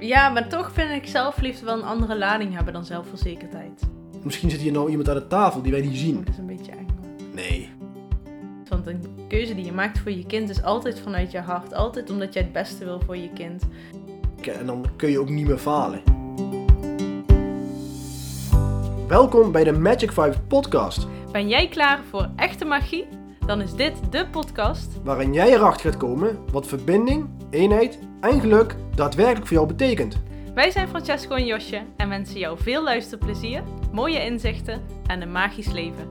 Ja, maar toch vind ik zelfliefde wel een andere lading hebben dan zelfverzekerdheid. Misschien zit hier nou iemand aan de tafel die wij niet Oh, zien. dat is een beetje eng. Nee. Want een keuze die je maakt voor je kind is altijd vanuit je hart. Altijd omdat jij het beste wil voor je kind. En dan kun je ook niet meer falen. Welkom bij de Magic 5 podcast, Ben jij klaar voor echte magie? Dan is dit de podcast. waarin jij erachter gaat komen wat verbinding, eenheid en geluk daadwerkelijk voor jou betekent. Wij zijn Francesco en Josje en wensen jou veel luisterplezier, mooie inzichten en een magisch leven.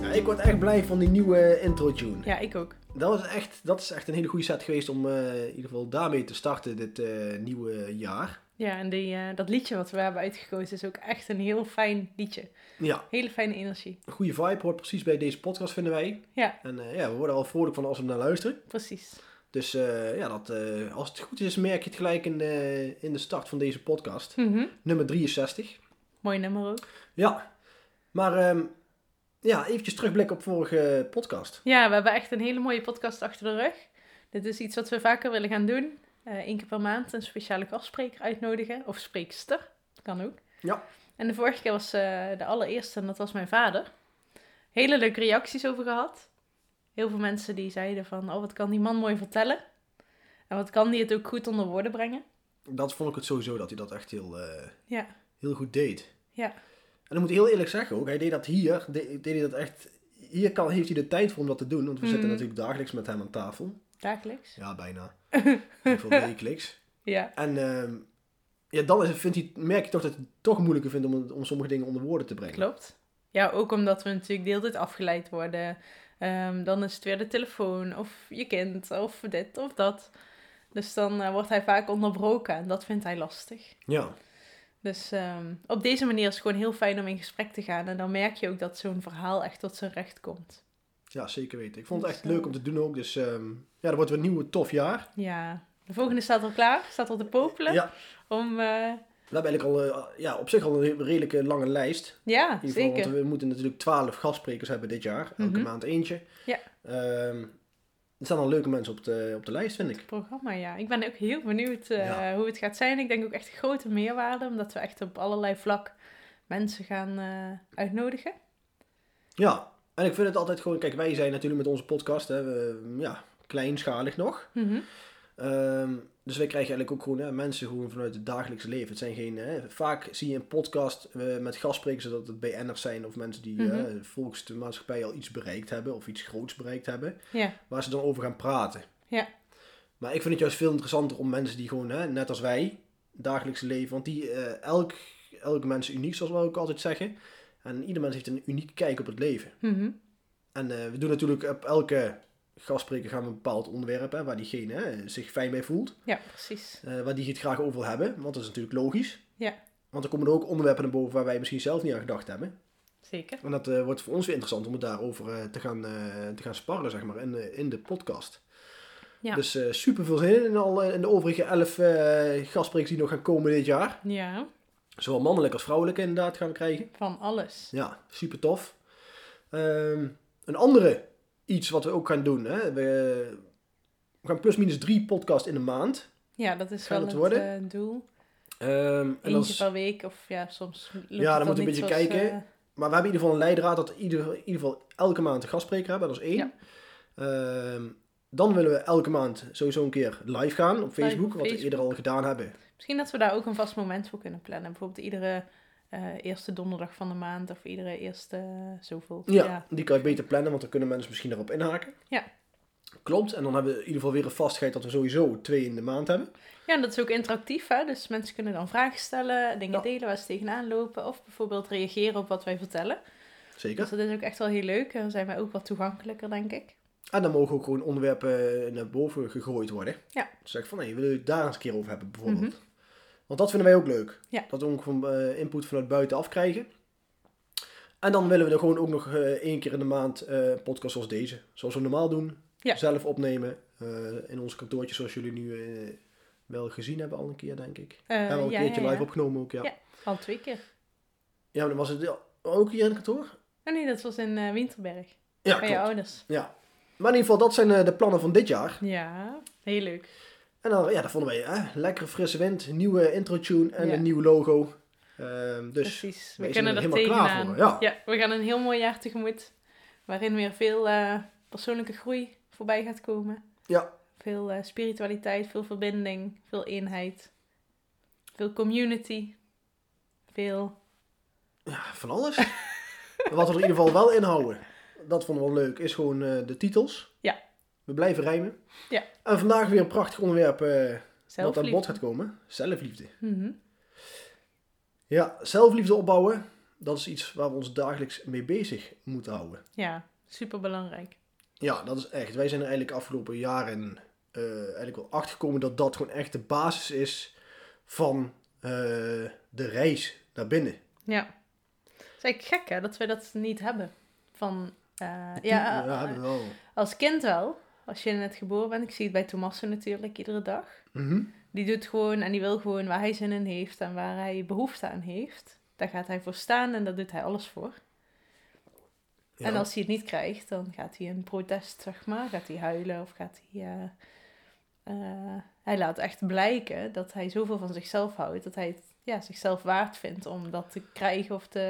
Ja, ik word echt blij van die nieuwe intro tune. Ja, ik ook. Dat, is echt, dat is echt een hele goede set geweest om eh, in ieder geval daarmee te starten dit eh, nieuwe jaar. Ja, en die, eh, dat liedje wat we hebben uitgekozen is ook echt een heel fijn liedje. Ja, Hele fijne energie. een goede vibe hoort precies bij deze podcast vinden wij. Ja, En eh, ja, we worden al vrolijk van als we naar luisteren. precies. Dus eh, ja, dat, als het goed is, merk je het gelijk in de, in de start van deze podcast. Mhm. Nummer 63. Mooi nummer ook. Ja, maar ehm, ja, eventjes terugblikken op vorige podcast. Ja, we hebben echt een hele mooie podcast achter de rug. Dit is iets wat we vaker willen gaan doen. Eén keer per maand een speciale gastspreker uitnodigen. Of spreekster. Kan ook. Ja. En de vorige keer was eh, de allereerste en dat was mijn vader. Hele leuke reacties over gehad. Heel veel mensen die zeiden van, oh wat kan die man mooi vertellen. En wat kan die het ook goed onder woorden brengen. Dat vond ik het sowieso dat hij dat echt heel, eh, Ja, heel goed deed. ja, En dan moet ik heel eerlijk zeggen ook, hij deed dat hier, de- deed hij dat echt, hier kan, heeft hij de tijd voor om dat te doen. Want we zitten Mhm. natuurlijk dagelijks met hem aan tafel. dagelijks. Ja, bijna. Geval wekelijks. Ja, En ehm, ja, dan is vindt hij, merk je toch dat hij het toch moeilijker vindt om, om sommige dingen onder woorden te brengen. klopt. Ja, ook omdat we natuurlijk de hele tijd afgeleid worden. Ehm, dan is het weer de telefoon of je kind of dit of dat. Dus dan eh, wordt hij vaak onderbroken en dat vindt hij lastig. Ja, Dus ehm, op deze manier is het gewoon heel fijn om in gesprek te gaan. En dan merk je ook dat zo'n verhaal echt tot zijn recht komt. ja, zeker weten. Ik vond het echt Dus, eh, leuk om te doen ook. Dus ja, dat wordt weer een nieuwe tof jaar. Ja, de volgende staat al klaar. Staat al te popelen. Ja, Om, eh, we hebben eigenlijk al, eh, ja, op zich al een redelijke lange lijst. ja, In ieder geval, zeker. want we moeten natuurlijk 12 gastsprekers hebben dit jaar. Elke Mhm. maand eentje. Ja. Ehm, er staan al leuke mensen op de, op de lijst, vind ik. Programma, ja. Ik ben ook heel benieuwd eh, Ja. hoe het gaat zijn. Ik denk ook echt grote meerwaarde, omdat we echt op allerlei vlak mensen gaan uitnodigen. Ja, en ik vind het altijd gewoon... Kijk, wij zijn natuurlijk met onze podcast, hè, we, ja, kleinschalig nog. Mhm. Ehm, dus wij krijgen eigenlijk ook gewoon hè, mensen gewoon vanuit het dagelijkse leven. Het zijn geen... Hè, vaak zie je een podcast eh, met gastsprekers dat het BN'ers zijn of mensen die eh, volgens de maatschappij al iets bereikt hebben of iets groots bereikt hebben. Waar ze dan over gaan praten. Ja. Maar ik vind het juist veel interessanter om mensen die gewoon, hè, net als wij, dagelijkse leven, want die, eh, elk, elk mens is uniek, zoals we ook altijd zeggen. En ieder mens heeft een unieke kijk op het leven. Mhm. En we doen natuurlijk op elke gastspreker gaan we een bepaald onderwerp, hè, waar diegene hè, zich fijn bij voelt. ja precies. eh, waar die het graag over wil hebben, want dat is natuurlijk logisch. Ja. Want er komen er ook onderwerpen naar boven waar wij misschien zelf niet aan gedacht hebben. Zeker. En dat eh, wordt voor ons weer interessant om het daarover eh, te, gaan, te gaan sparren, zeg maar, in, de- in de podcast. Ja. Dus super veel zin in, al, in de overige elf eh gastsprekers die nog gaan komen dit jaar. Ja, Zowel mannelijk als vrouwelijk inderdaad gaan we krijgen. van alles. Ja, super tof. Ehm, een andere iets wat we ook gaan doen. Hè? We, we gaan plus minus drie podcasts in de maand. Ja, dat is wel het het, worden? eh, doel. Ehm, en per week of ja, soms Ja, dan dan moet je een beetje zoals, kijken. eh, maar we hebben in ieder geval een leidraad dat we ieder, in ieder geval elke maand een gastspreker hebben. Dat is één. Ja. Ehm, dan willen we elke maand sowieso een keer live gaan op Facebook. op wat we eerder al gedaan hebben. Misschien dat we daar ook een vast moment voor kunnen plannen. Bijvoorbeeld iedere eh, eerste donderdag van de maand of iedere eerste eh, zoveel. Ja, die kan je beter plannen, want dan kunnen mensen misschien daarop inhaken. Ja. Klopt, en dan hebben we in ieder geval weer een vastigheid dat we sowieso twee in de maand hebben. Ja, en dat is ook interactief, hè? Dus mensen kunnen dan vragen stellen, dingen Ja. delen waar ze tegenaan lopen. Of bijvoorbeeld reageren op wat wij vertellen. Zeker. Dus dat is ook echt wel heel leuk. En dan zijn wij ook wat toegankelijker, denk ik. En dan mogen ook gewoon onderwerpen naar boven gegooid worden. Ja. Dus zeg van, hé, willen we het daar eens een keer over hebben bijvoorbeeld. Mhm. Want dat vinden wij ook leuk. Ja. Dat we ook van, eh, input vanuit buitenaf krijgen. En dan willen we er gewoon ook nog eh, één keer in de maand eh, een podcast zoals deze. Zoals we normaal doen. Ja. Zelf opnemen. in ons kantoortje zoals jullie nu wel gezien hebben al een keer, denk ik. Hebben we al een ja, keertje live opgenomen ook, ja. Ja. Al twee keer. Ja, maar dan was het ook hier in het kantoor? Oh nee, dat was in Winterberg. Ja, bij je ouders. Ja. Maar in ieder geval, dat zijn de plannen van dit jaar. Ja, heel leuk. En dan, ja, dat vonden wij, hè, lekkere frisse wind, nieuwe intro-tune en Ja. een nieuw logo. Ehm, dus, Precies. We kunnen er helemaal klaar voor, ja. we gaan een heel mooi jaar tegemoet. Waarin weer veel eh, persoonlijke groei voorbij gaat komen. ja, Veel eh, spiritualiteit, veel verbinding, veel eenheid. Veel community. Veel... ja, van alles. Wat we er in ieder geval wel inhouden, dat vonden we wel leuk, is gewoon eh, de titels. We blijven rijmen. Ja. En vandaag weer een prachtig onderwerp eh, wat aan bod gaat komen. Zelfliefde. Mhm. Ja, zelfliefde opbouwen, dat is iets waar we ons dagelijks mee bezig moeten houden. Ja, super belangrijk. Ja, dat is echt. Wij zijn er eigenlijk afgelopen jaren eh eigenlijk wel achter gekomen dat dat gewoon echt de basis is van eh, de reis naar binnen. Ja. Het is eigenlijk gek hè, dat we dat niet hebben. Van, ja, wel. als kind wel. Als je net geboren bent. Ik zie het bij Tommaso natuurlijk iedere dag. Mhm. Die doet gewoon en die wil gewoon waar hij zin in heeft en waar hij behoefte aan heeft. Daar gaat hij voor staan en daar doet hij alles voor. Ja. En als hij het niet krijgt, dan gaat hij in protest, zeg maar. Gaat hij huilen of gaat hij... eh, eh, hij laat echt blijken dat hij zoveel van zichzelf houdt. Dat hij het ja, zichzelf waard vindt om dat te krijgen of te,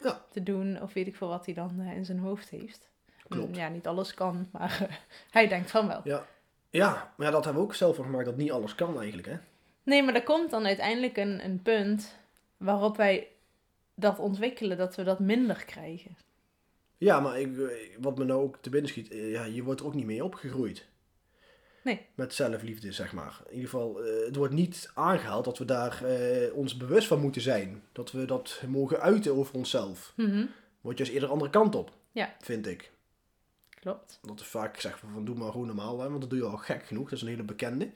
Ja. te doen. Of weet ik veel wat hij dan eh, in zijn hoofd heeft. Klopt. Ja, niet alles kan, maar hij denkt van wel. Ja. ja, maar dat hebben we ook zelf gemaakt dat niet alles kan eigenlijk. Hè? Nee, maar er komt dan uiteindelijk een, een punt waarop wij dat ontwikkelen, dat we dat minder krijgen. Ja, maar ik, wat me nou ook te binnen schiet, eh, ja, je wordt er ook niet mee opgegroeid. Nee. Met zelfliefde, zeg maar. In ieder geval, eh, het wordt niet aangehaald dat we daar eh, ons bewust van moeten zijn. Dat we dat mogen uiten over onszelf. Mhm, Word je eens eerder de andere kant op. Ja. Vind ik. Klopt. Dat is vaak gezegd van, van doe maar gewoon normaal, hè, want dat doe je al gek genoeg. Dat is een hele bekende.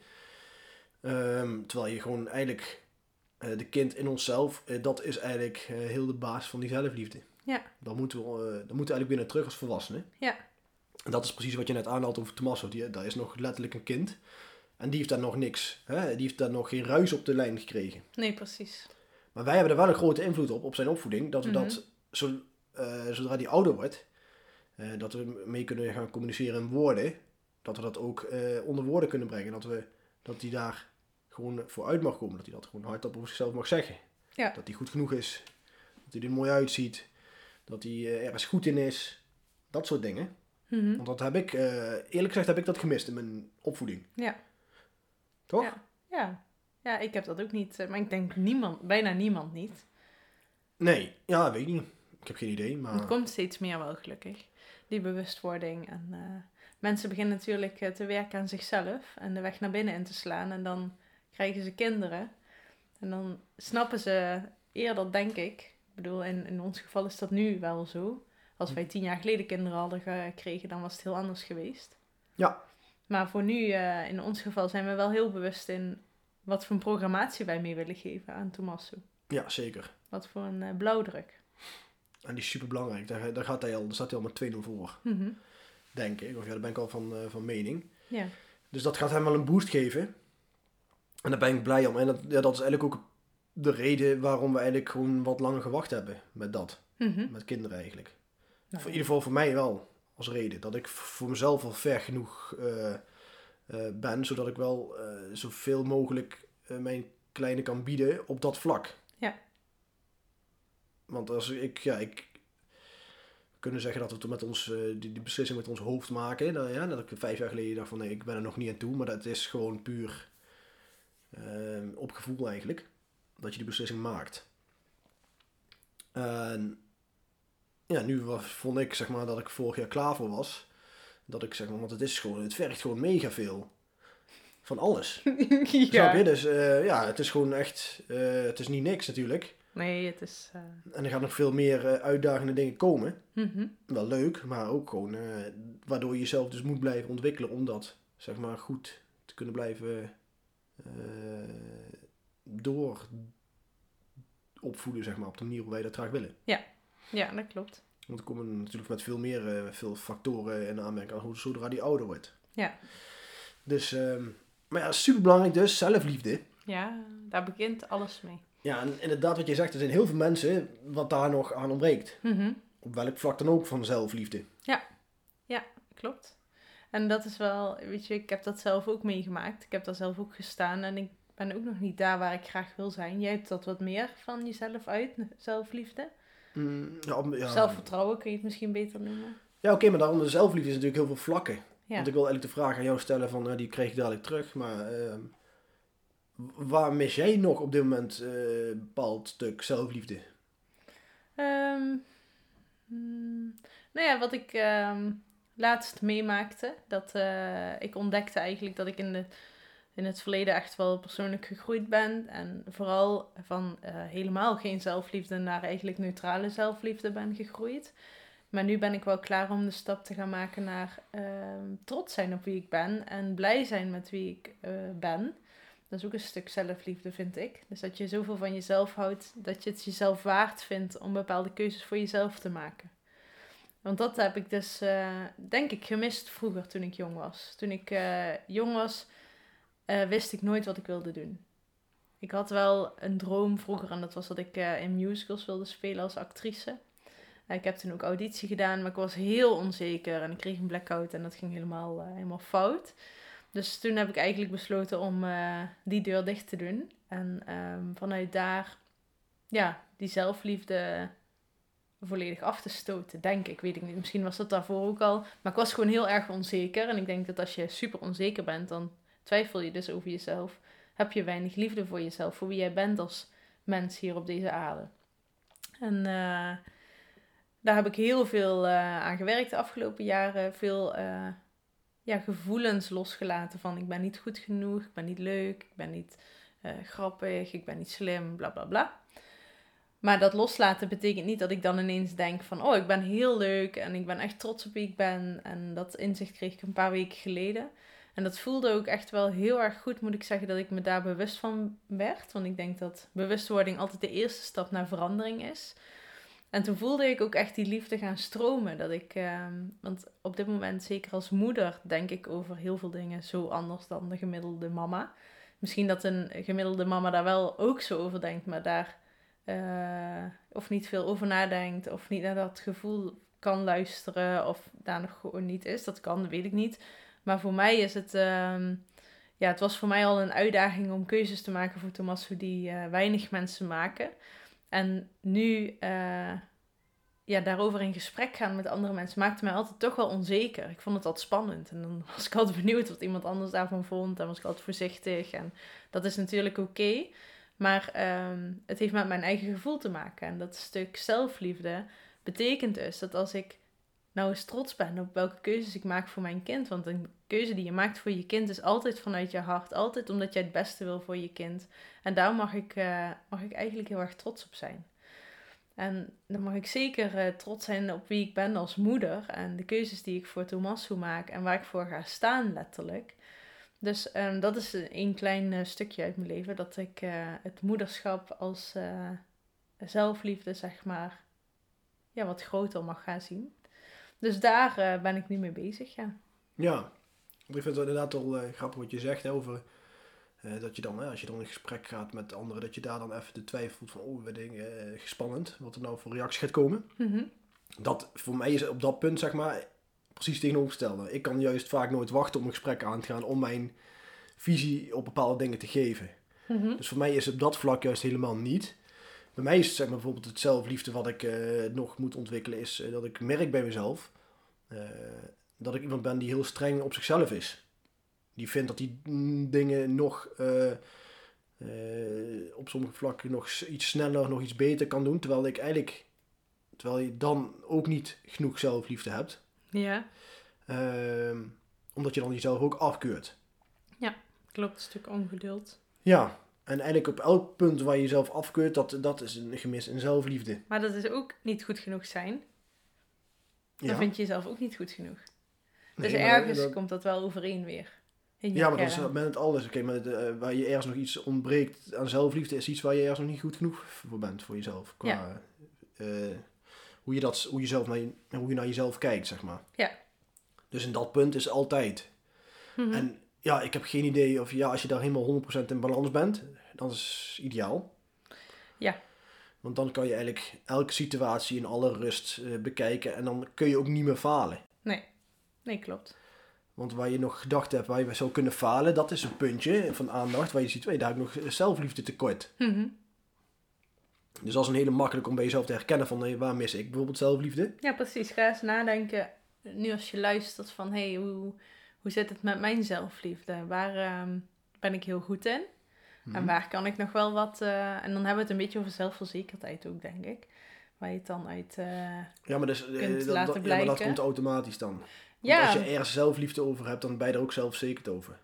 Ehm, terwijl je gewoon eigenlijk eh, de kind in onszelf, eh, dat is eigenlijk eh, heel de basis van die zelfliefde. Ja. Dan moeten we, dan moeten we eigenlijk binnen terug als volwassenen. Ja. En dat is precies wat je net aanhaalt over Tommaso. Die, dat is nog letterlijk een kind. En die heeft daar nog niks. Hè? Die heeft daar nog geen ruis op de lijn gekregen. Nee, precies. Maar wij hebben er wel een grote invloed op, op zijn opvoeding. Dat we Mhm. dat, zo, zodra die ouder wordt, eh, dat we mee kunnen gaan communiceren in woorden. Dat we dat ook eh, onder woorden kunnen brengen. Dat, we, dat die daar gewoon voor uit mag komen. Dat hij dat gewoon hardop over zichzelf mag zeggen. Ja. Dat hij goed genoeg is. Dat hij er mooi uitziet. Dat hij eh, ergens goed in is. Dat soort dingen. Mhm. Want dat heb ik, eerlijk gezegd heb ik dat gemist in mijn opvoeding. Ja. Toch? Ja. Ja. ja, ik heb dat ook niet. Maar ik denk niemand, bijna niemand niet. Nee, ja, weet ik niet. Ik heb geen idee, maar... Het komt steeds meer wel, gelukkig. Die bewustwording. En eh, mensen beginnen natuurlijk eh, te werken aan zichzelf. En de weg naar binnen in te slaan. En dan krijgen ze kinderen. En dan snappen ze eerder, denk ik. Ik bedoel, in, in ons geval is dat nu wel zo. Als wij tien jaar geleden kinderen hadden gekregen, dan was het heel anders geweest. Ja. Maar voor nu, eh, in ons geval, zijn we wel heel bewust in wat voor een programmatie wij mee willen geven aan Tommaso. Ja, zeker. Wat voor een blauwdruk. En die is super belangrijk. Daar, daar, gaat hij al, daar staat hij al met 2-0 voor, Mhm. denk ik. Of ja, daar ben ik al van, eh, van mening. Ja. Dus dat gaat hem wel een boost geven. En daar ben ik blij om. En dat, ja, dat is eigenlijk ook de reden waarom we eigenlijk gewoon wat langer gewacht hebben met dat. Mhm. Met kinderen eigenlijk. Nou, Voor, in ieder geval voor mij wel als reden. Dat ik voor mezelf al ver genoeg eh, eh, ben, zodat ik wel zoveel mogelijk mijn kleine kan bieden op dat vlak. Ja. Want als ik, ja, ik kunnen zeggen dat we het met ons, eh, die, die beslissing met ons hoofd maken. Dat, ja, dat ik vijf jaar geleden dacht van nee, ik ben er nog niet aan toe. Maar dat is gewoon puur eh, op gevoel eigenlijk. Dat je die beslissing maakt. En ja, nu was, vond ik zeg maar dat ik vorig jaar klaar voor was. Dat ik zeg maar, want het is gewoon, het vergt gewoon mega veel. Van alles. Snap je? ja. Dus eh, ja, het is gewoon echt, eh, het is niet niks natuurlijk. Nee, het is... eh, En er gaan nog veel meer eh, uitdagende dingen komen. mhm. Wel leuk, maar ook gewoon eh, waardoor je jezelf dus moet blijven ontwikkelen om dat zeg maar goed te kunnen blijven door opvoeden zeg maar op de manier hoe wij dat graag willen. Ja, dat klopt. Want er komen natuurlijk met veel meer veel factoren in aanmerking hoe- zodra die ouder wordt. Ja. Dus, ehm, maar ja, super belangrijk dus, zelfliefde. Ja, daar begint alles mee. Ja, en inderdaad wat je zegt, er zijn heel veel mensen wat daar nog aan ontbreekt. Mhm. Op welk vlak dan ook van zelfliefde. Klopt. En dat is wel, weet je, ik heb dat zelf ook meegemaakt. Ik heb daar zelf ook gestaan en ik ben ook nog niet daar waar ik graag wil zijn. Jij hebt dat wat meer van jezelf uit, zelfliefde. Mm, ja, ja. Zelfvertrouwen kun je het misschien beter noemen. Ja, oké, maar daarom de zelfliefde is natuurlijk heel veel vlakken. Ja. Want ik wil eigenlijk de vraag aan jou stellen van, eh, die kreeg ik dadelijk terug, maar ehm, waar mis jij nog op dit moment eh, een bepaald stuk zelfliefde? Ehm, hmm, nou ja, wat ik ehm, laatst meemaakte, dat eh, ik ontdekte eigenlijk dat ik in, de, in het verleden echt wel persoonlijk gegroeid ben. En vooral van eh, helemaal geen zelfliefde naar eigenlijk neutrale zelfliefde ben gegroeid. Maar nu ben ik wel klaar om de stap te gaan maken naar ehm, trots zijn op wie ik ben en blij zijn met wie ik eh, ben. Dat is ook een stuk zelfliefde, vind ik. Dus dat je zoveel van jezelf houdt, dat je het jezelf waard vindt om bepaalde keuzes voor jezelf te maken. Want dat heb ik dus, eh, denk ik, gemist vroeger toen ik jong was. Toen ik eh, jong was, eh, wist ik nooit wat ik wilde doen. Ik had wel een droom vroeger en dat was dat ik in musicals wilde spelen als actrice. Ik heb toen ook auditie gedaan, maar ik was heel onzeker en ik kreeg een blackout en dat ging helemaal, helemaal fout. Dus toen heb ik eigenlijk besloten om eh, die deur dicht te doen. En ehm, vanuit daar, ja, die zelfliefde volledig af te stoten, denk ik. Weet ik niet. Misschien was dat daarvoor ook al. Maar ik was gewoon heel erg onzeker. En ik denk dat als je super onzeker bent, dan twijfel je dus over jezelf. Heb je weinig liefde voor jezelf, voor wie jij bent als mens hier op deze aarde. En eh, daar heb ik heel veel eh, aan gewerkt de afgelopen jaren. Veel ja, gevoelens losgelaten van ik ben niet goed genoeg, ik ben niet leuk, ik ben niet eh, grappig, ik ben niet slim, bla bla bla. Maar dat loslaten betekent niet dat ik dan ineens denk van oh, ik ben heel leuk en ik ben echt trots op wie ik ben. En dat inzicht kreeg ik een paar weken geleden. En dat voelde ook echt wel heel erg goed, moet ik zeggen, dat ik me daar bewust van werd. Want ik denk dat bewustwording altijd de eerste stap naar verandering is. En toen voelde ik ook echt die liefde gaan stromen. Dat ik, ehm, want op dit moment, zeker als moeder, denk ik over heel veel dingen zo anders dan de gemiddelde mama. Misschien dat een gemiddelde mama daar wel ook zo over denkt, maar daar eh, of niet veel over nadenkt, of niet naar dat gevoel kan luisteren, of daar nog gewoon niet is. Dat kan, weet ik niet. Maar voor mij is het, ehm, ja, het was voor mij al een uitdaging om keuzes te maken voor Tommaso die eh, weinig mensen maken. En nu eh, ja, daarover in gesprek gaan met andere mensen maakte mij altijd toch wel onzeker. Ik vond het altijd spannend. En dan was ik altijd benieuwd wat iemand anders daarvan vond. En was ik altijd voorzichtig. En dat is natuurlijk oké. Maar ehm, het heeft met mijn eigen gevoel te maken. En dat stuk zelfliefde betekent dus dat als ik nou eens trots ben op welke keuzes ik maak voor mijn kind. Want een keuze die je maakt voor je kind is altijd vanuit je hart. Altijd omdat jij het beste wil voor je kind. En daar mag ik, eh, mag ik eigenlijk heel erg trots op zijn. En dan mag ik zeker eh, trots zijn op wie ik ben als moeder. En de keuzes die ik voor Tommaso maak. En waar ik voor ga staan letterlijk. Dus ehm, dat is een klein eh, stukje uit mijn leven. Dat ik het moederschap als zelfliefde, zeg maar, ja, wat groter mag gaan zien. Dus daar eh, ben ik nu mee bezig, ja. Ja, want ik vind het inderdaad wel eh, grappig wat je zegt hè, over eh, dat je dan, hè, als je dan in gesprek gaat met anderen, dat je daar dan even de twijfel van, oh, wat ding, eh, spannend, wat er nou voor reactie gaat komen. Mhm. Dat, voor mij is op dat punt, zeg maar, precies tegenovergestelde. Ik kan juist vaak nooit wachten om een gesprek aan te gaan om mijn visie op bepaalde dingen te geven. Mhm. Dus voor mij is het op dat vlak juist helemaal niet. Bij mij is het zeg maar, bijvoorbeeld het zelfliefde wat ik eh, nog moet ontwikkelen, is eh, dat ik merk bij mezelf eh, dat ik iemand ben die heel streng op zichzelf is. Die vindt dat die mm, dingen nog op sommige vlakken nog iets sneller, nog iets beter kan doen. Terwijl ik eigenlijk, terwijl je dan ook niet genoeg zelfliefde hebt. Ja, Ehm, omdat je dan jezelf ook afkeurt. klopt. Een stuk ongeduld. Ja, en eigenlijk op elk punt waar je jezelf afkeurt, dat, dat is een gemis in zelfliefde. Maar dat is ook niet goed genoeg zijn. Dan Ja, vind je jezelf ook niet goed genoeg. Nee, dus ergens dat- komt dat wel overeen weer. Ja, maar dat is met het alles. Oké, maar de, eh, waar je ergens nog iets ontbreekt aan zelfliefde, is iets waar je ergens nog niet goed genoeg voor bent voor jezelf. Qua eh, hoe, je dat, hoe, je zelf naar je, hoe je naar jezelf kijkt, zeg maar. Ja. Dus in dat punt is altijd. Mhm. En ja, ik heb geen idee of ja, als je daar helemaal 100% in balans bent, dan is ideaal. Ja. Want dan kan je eigenlijk elke situatie in alle rust eh, bekijken en dan kun je ook niet meer falen. Nee, klopt. Want waar je nog gedacht hebt waar je zou kunnen falen, dat is een puntje van aandacht waar je ziet, weet, daar heb ik nog zelfliefde tekort. Mhm. Dus dat is een hele makkelijk om bij jezelf te herkennen van hey, waar mis ik bijvoorbeeld zelfliefde. Ja, precies. Ga eens nadenken, nu als je luistert van, hé, hey, hoe, hoe zit het met mijn zelfliefde? Waar ehm, ben ik heel goed in? En Mhm. waar kan ik nog wel wat... eh, en dan hebben we het een beetje over zelfverzekerdheid ook, denk ik. Waar je het dan uit... eh, Ja, maar, dus, eh, kunt dat, laten dat- ja, maar dat blijken. komt automatisch dan. Want ja, als je ergens zelfliefde over hebt, dan ben je er ook zelfverzekerd over.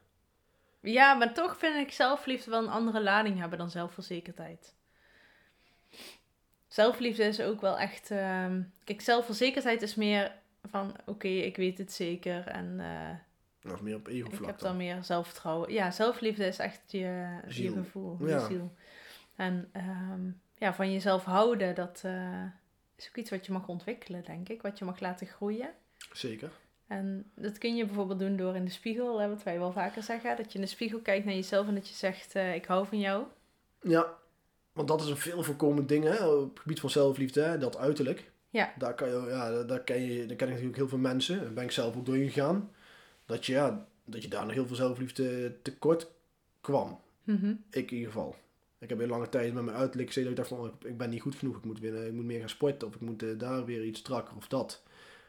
ja, maar toch vind ik zelfliefde wel een andere lading hebben dan zelfverzekerdheid. Zelfliefde is ook wel echt... ehm, kijk, zelfverzekerdheid is meer van... Oké, ik weet het zeker en... is meer op Ik ego-vlak heb dan. dan meer zelfvertrouwen. Ja, zelfliefde is echt je, je Ziel. gevoel, je Ja. ziel. En ehm, ja, van jezelf houden, dat eh, is ook iets wat je mag ontwikkelen, denk ik. Wat je mag laten groeien. Zeker. En dat kun je bijvoorbeeld doen door in de spiegel, hè, wat wij wel vaker zeggen. Dat je in de spiegel kijkt naar jezelf en dat je zegt, eh, ik hou van jou. Ja, want dat is een veel voorkomend ding hè, op het gebied van zelfliefde, hè, dat uiterlijk. Ja. Daar, kan je, ja, daar, daar ken je, daar ken ik natuurlijk heel veel mensen, daar ben ik zelf ook doorheen gegaan, dat je, ja, dat je daar nog heel veel zelfliefde tekort kwam. Mhm. Ik in ieder geval. Ik heb heel lange tijd met mijn uiterlijk gezeten dat ik dacht van, ik ben niet goed genoeg, ik moet, weer, ik moet meer gaan sporten of ik moet eh, daar weer iets strakker of dat.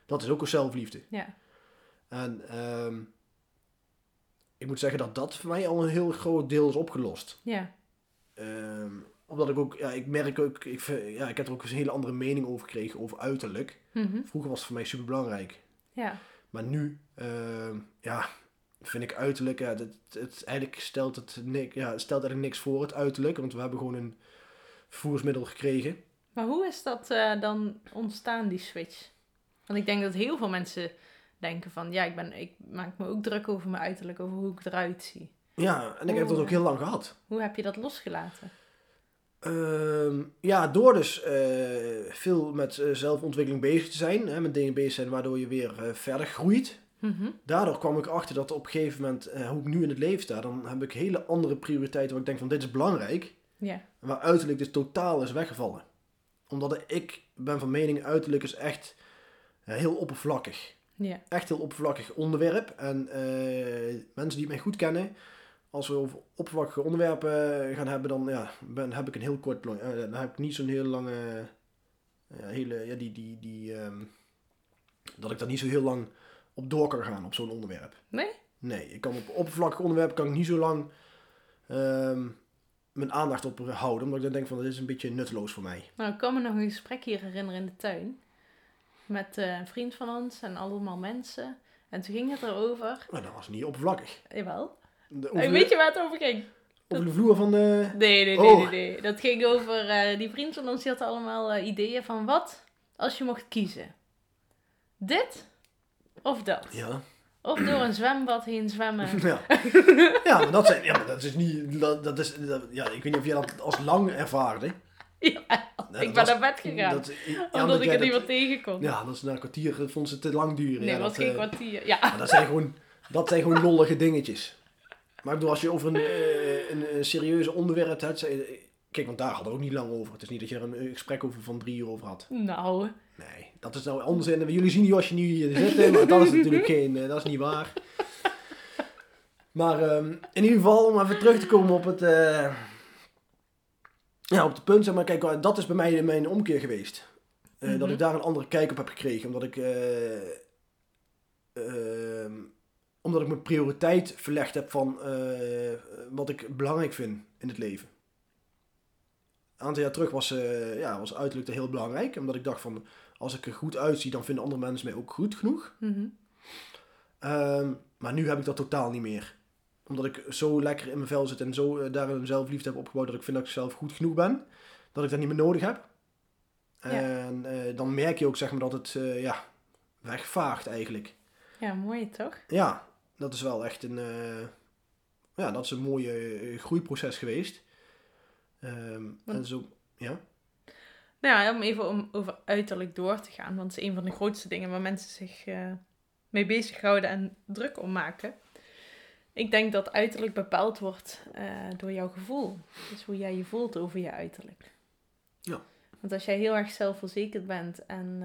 Dat is ook een zelfliefde. Ja. En ehm, ik moet zeggen dat dat voor mij al een heel groot deel is opgelost. Ja. Ehm, omdat ik ook, ja, ik merk ook, ik, ja, ik heb er ook eens een hele andere mening over gekregen, over uiterlijk. Mhm. Vroeger was het voor mij super belangrijk. Ja. Maar nu, ehm, ja, vind ik uiterlijk, ja, het, het, eigenlijk stelt het, nik, ja, stelt eigenlijk niks voor, het uiterlijk. Want we hebben gewoon een vervoersmiddel gekregen. Maar hoe is dat eh, dan ontstaan, die switch? Want ik denk dat heel veel mensen denken van... Ja, ik, ben, ik maak me ook druk over mijn uiterlijk, over hoe ik eruit zie. Ja, en ik heb dat ook heel lang gehad. Hoe heb je dat losgelaten? Ehm, ja, door dus eh, veel met eh, zelfontwikkeling bezig te zijn, hè, met dingen bezig zijn waardoor je weer eh, verder groeit. Mhm. Daardoor kwam ik achter dat op een gegeven moment, eh, hoe ik nu in het leven sta, dan heb ik hele andere prioriteiten waar ik denk van dit is belangrijk. Waar uiterlijk dus totaal is weggevallen. Omdat ik ben van mening, uiterlijk is echt heel oppervlakkig. Echt heel oppervlakkig onderwerp. En eh, mensen die mij goed kennen, als we over oppervlakkige onderwerpen gaan hebben, dan ja, ben, heb ik een heel kort, eh, dan heb ik niet zo'n heel lange, ja, hele, ja, die, die, die, ehm, dat ik daar niet zo heel lang op door kan gaan op zo'n onderwerp. Nee? Nee, ik kan op oppervlakkige onderwerpen kan ik niet zo lang ehm, mijn aandacht op houden. Omdat ik dan denk van, dit is een beetje nutteloos voor mij. Nou, ik kan me nog een gesprek hier herinneren in de tuin. Met eh, een vriend van ons en allemaal mensen. En toen ging het erover... Maar dat was niet oppervlakkig. Jawel. De, over, weet je waar het over ging? over de vloer van de... Nee, nee, nee, Oh. nee, nee. Dat ging over... eh, die vriend van ons die had allemaal eh, ideeën van... Wat als je mocht kiezen? Dit of dat? Ja. Of door een zwembad heen zwemmen. Ja. ja, maar dat, zijn, ja, maar dat is niet... Dat, dat is, dat- ja, ik weet niet of jij dat als lang ervaarde. Ja, ik dat ben was- naar bed gegaan. Dat, ja, omdat ik er niet dat- meer tegenkom. Ja, dat is na een kwartier vond ze het te lang duren. nee, ja, het was dat, geen eh, kwartier. Ja. maar dat zijn gewoon, dat zijn gewoon lollige dingetjes. Maar ik bedoel, als je over een, eh, een, een serieuze onderwerp hebt... zei- Kijk, want daar hadden we ook niet lang over. Het is niet dat je er een gesprek over van drie uur over had. Nou, Nee, dat is nou onzin. Jullie zien nu als je nu hier zit, maar dat is natuurlijk geen, eh, dat is niet waar. Maar ehm, in ieder geval, om even terug te komen op het, eh, ja, op het punt, zeg maar, kijk, dat is bij mij mijn omkeer geweest. Eh, Dat Mhm. ik daar een andere kijk op heb gekregen, omdat ik, eh, ehm, omdat ik mijn prioriteit verlegd heb van eh, wat ik belangrijk vind in het leven. Een aantal jaar terug was, eh, ja, was uiterlijk heel belangrijk, omdat ik dacht van, als ik er goed uitzie, dan vinden andere mensen mij ook goed genoeg. mhm. Ehm, maar nu heb ik dat totaal niet meer. Omdat ik zo lekker in mijn vel zit en zo eh, daar een zelfliefde heb opgebouwd dat ik vind dat ik zelf goed genoeg ben. Dat ik dat niet meer nodig heb. Ja. En dan merk je ook zeg maar dat het ja, wegvaagt eigenlijk. ja, mooi toch? Ja, dat is wel echt een, eh, ja, dat is een mooie eh, groeiproces geweest. Ehm, Want- en zo, ja. Nou ja, om even om over uiterlijk door te gaan. Want het is een van de grootste dingen waar mensen zich eh, mee bezighouden en druk om maken. Ik denk dat uiterlijk bepaald wordt door jouw gevoel. Dus hoe jij je voelt over je uiterlijk. Ja. Want als jij heel erg zelfverzekerd bent en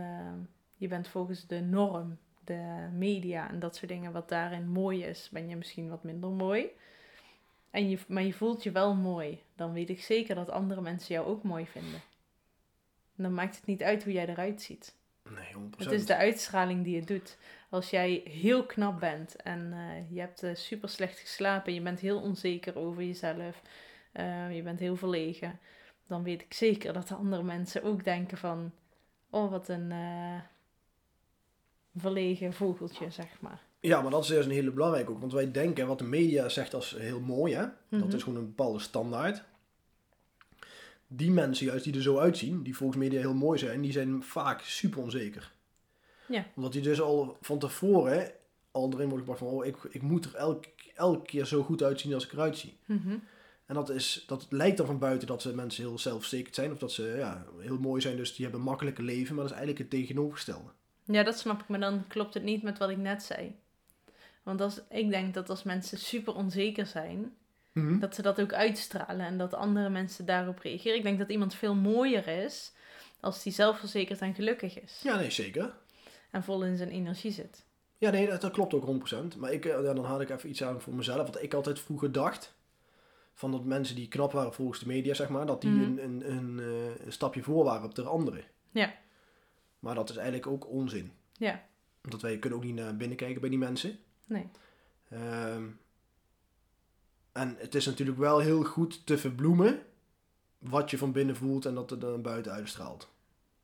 je bent volgens de norm, de media en dat soort dingen, wat daarin mooi is, ben je misschien wat minder mooi. En je, maar je voelt je wel mooi. Dan weet ik zeker dat andere mensen jou ook mooi vinden. En dan maakt het niet uit hoe jij eruit ziet. Nee, 100%. Het is de uitstraling die het doet. Als jij heel knap bent en eh, je hebt eh, super slecht geslapen, je bent heel onzeker over jezelf, eh, je bent heel verlegen, dan weet ik zeker dat de andere mensen ook denken van, oh wat een verlegen vogeltje, zeg maar. Ja, maar dat is juist een hele belangrijke ook. Want wij denken, wat de media zegt als heel mooi, hè? Dat Mhm. is gewoon een bepaalde standaard. Die mensen juist die er zo uitzien, die volgens media heel mooi zijn, die zijn vaak super onzeker. Ja. Omdat die dus al van tevoren al erin wordt gebracht van, oh, ik, ik moet er elke, elke keer zo goed uitzien als ik eruit zie. Mhm. En dat, is, dat lijkt dan van buiten dat ze mensen heel zelfverzekerd zijn, of dat ze ja, heel mooi zijn, dus die hebben een makkelijke leven, maar dat is eigenlijk het tegenovergestelde. Ja, dat snap ik, maar dan klopt het niet met wat ik net zei. Want als, ik denk dat als mensen super onzeker zijn, Mhm. dat ze dat ook uitstralen en dat andere mensen daarop reageren. Ik denk dat iemand veel mooier is als die zelfverzekerd en gelukkig is. Ja, nee, zeker. En vol in zijn energie zit. Ja, nee, dat, dat klopt ook 100%. Maar ik, eh, ja, dan haal ik even iets aan voor mezelf. Wat ik altijd vroeger dacht, van dat mensen die knap waren volgens de media, zeg maar, dat die Mhm. een, een, een, eh, een stapje voor waren op de anderen. Ja. Maar dat is eigenlijk ook onzin. Ja, Want wij kunnen ook niet naar binnen kijken bij die mensen. nee. Ehm, en het is natuurlijk wel heel goed te verbloemen wat je van binnen voelt en dat het dan buiten uitstraalt.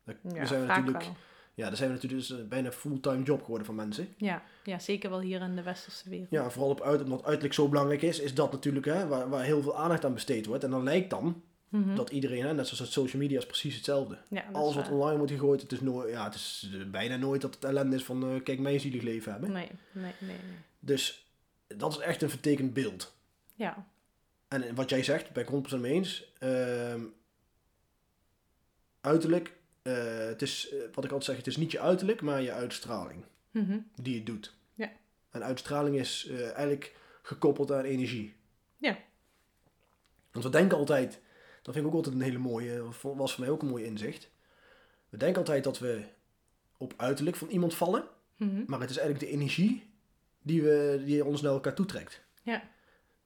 Daar Ja, daar zijn we natuurlijk, wel. ja, daar zijn we natuurlijk dus eh, bijna fulltime job geworden van mensen. Ja, ja, zeker wel hier in de westerse wereld. Ja, vooral op uit, omdat uiterlijk zo belangrijk is, is dat natuurlijk hè, waar, waar heel veel aandacht aan besteed wordt. En dan lijkt dan Mhm. dat iedereen, hè, net zoals het social media, is precies hetzelfde. ja dat Alles wat online wordt gegooid, het is, nooit, ja, het is eh, bijna nooit dat het ellende is van eh, kijk mijn zielig leven hebben. Nee, nee, nee, nee. Dus dat is echt een vertekend beeld. Ja, En eh, wat jij zegt, ben ik 100% mee eens. Ehm, uiterlijk, het is, wat ik altijd zeg, het is niet je uiterlijk, maar je uitstraling Mhm. die het doet. Ja. En uitstraling is eigenlijk gekoppeld aan energie. Ja. Want we denken altijd, dat vind ik ook altijd een hele mooie, was voor mij ook een mooi inzicht. We denken altijd dat we op uiterlijk van iemand vallen, Mhm. maar het is eigenlijk de energie die, we, die ons naar elkaar toetrekt. Ja.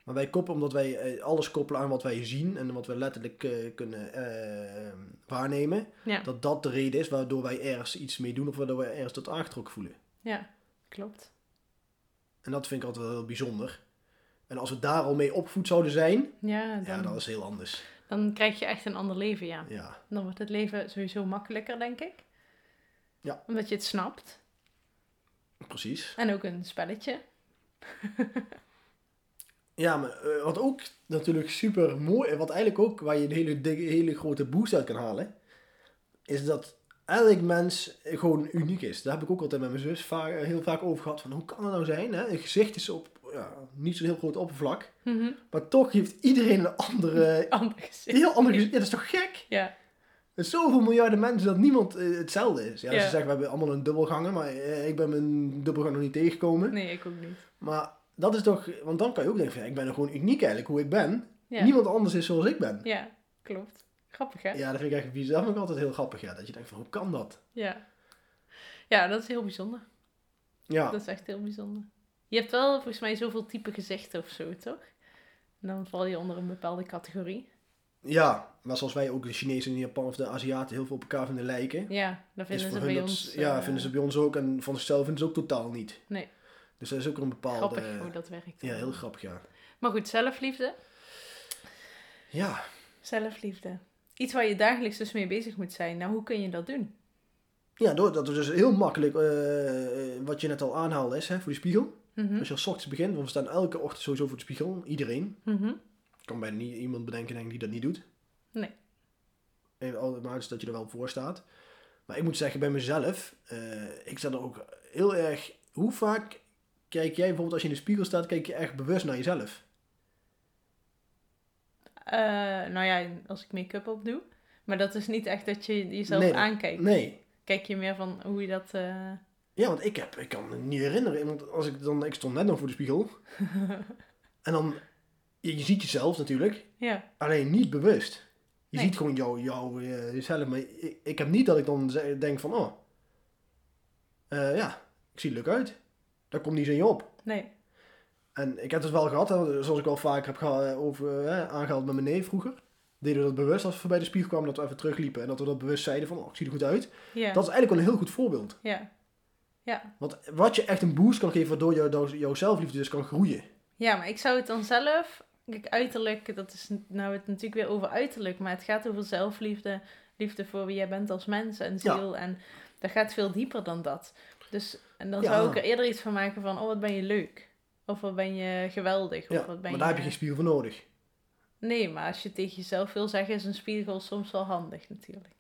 Maar wij koppelen, omdat wij eh, alles koppelen aan wat wij zien en wat we letterlijk eh, kunnen eh, waarnemen, ja, dat dat de reden is waardoor wij ergens iets mee doen of waardoor wij ergens tot aangetrokken voelen. ja, klopt. En dat vind ik altijd wel heel bijzonder. En als we daar al mee opgevoed zouden zijn, Ja, dan, ja, dat is heel anders. Dan krijg je echt een ander leven, ja. Ja, Dan wordt het leven sowieso makkelijker, denk ik. Ja. Omdat je het snapt. precies. En ook een spelletje. Ja, maar eh, wat ook natuurlijk super mooi, en wat eigenlijk ook waar je een hele, dikke- hele grote boost uit kan halen, is dat elk mens gewoon uniek is. Daar heb ik ook altijd met mijn zus vaak, heel vaak over gehad. Van hoe kan het nou zijn? Hè? Een gezicht is op ja, niet zo'n heel groot oppervlak. Mhm. Maar toch heeft iedereen een andere, Ander een gezicht. heel ander gezicht. Ja, dat is toch gek? Ja, Er zijn zoveel miljarden mensen dat niemand eh, hetzelfde is. Ja, Ja. Ze zeggen we hebben allemaal een dubbelganger, maar eh, ik ben mijn dubbelganger nog niet tegengekomen. nee, ik ook niet. Maar dat is toch, want dan kan je ook denken van ja, ik ben er gewoon uniek eigenlijk hoe ik ben. Ja, Niemand anders is zoals ik ben. ja klopt. Grappig, hè? Ja, dat vind ik echt bizar. Dat ik altijd heel grappig. Ja, dat je denkt van hoe kan dat? Ja. Ja, dat is heel bijzonder. Ja, Dat is echt heel bijzonder. Je hebt wel volgens mij zoveel type gezichten of zo, toch? En dan val je onder een bepaalde categorie. ja, maar zoals wij ook de Chinezen en de Japan of de Aziaten heel veel op elkaar vinden lijken. Ja, dat vinden ze bij dat- ons. ja, eh, vinden ze bij ons ook. En van zichzelf vinden ze ook totaal niet. Nee. Dus dat is ook een bepaalde... Grappig hoe dat werkt. Ja, heel grappig, ja. Maar goed, zelfliefde. Ja, Zelfliefde. Iets waar je dagelijks dus mee bezig moet zijn. Nou, hoe kun je dat doen? ja door, dat is dus heel makkelijk, eh, wat je net al aanhaalde, is hè, voor die spiegel. Mhm. Als je als ochtends begint, want we staan elke ochtend sowieso voor de spiegel. Iedereen. Mhm. Ik kan bijna niet iemand bedenken denk ik, die dat niet doet. Nee. En automatisch dat je er wel voor staat. Maar ik moet zeggen, bij mezelf, eh, ik sta er ook heel erg... Hoe vaak kijk jij bijvoorbeeld als je in de spiegel staat, kijk je echt bewust naar jezelf? Eh, nou ja, als ik make-up op doe. Maar dat is niet echt dat je jezelf Nee, aankijkt. Nee. Kijk je meer van hoe je dat... eh, Ja, want ik, heb, ik kan me niet herinneren. Want als ik, dan, ik stond net nog voor de spiegel. en dan, je, je ziet jezelf natuurlijk, Ja, alleen niet bewust. Je Nee. ziet gewoon jou, jou eh, jezelf. Maar ik, ik heb niet dat ik dan denk van, oh, eh, ja, Ik zie er leuk uit. Daar komt niet in je op. Nee. En ik heb het wel gehad, hè, zoals ik al vaker heb geha- over, hè, aangehaald met mijn neef vroeger. Deden we dat bewust als we voorbij de spiegel kwamen, dat we even terugliepen. En dat we dat bewust zeiden van, oh, ik zie er goed uit. Ja. Dat is eigenlijk wel een heel goed voorbeeld. Ja. Ja. Want wat je echt een boost kan geven, waardoor jou- jou- jouw zelfliefde dus kan groeien. Ja, maar ik zou het dan zelf... Kijk, uiterlijk, dat is nou het natuurlijk weer over uiterlijk, maar het gaat over zelfliefde, liefde voor wie jij bent als mens en Ja. ziel. En dat gaat veel dieper dan dat. Dus, en dan Ja. zou ik er eerder iets van maken van, oh wat ben je leuk. Of wat ben je geweldig. Of Ja, wat ben maar daar heb je geen spiegel voor nodig. Nee, maar als je tegen jezelf wil zeggen, is een spiegel soms wel handig natuurlijk.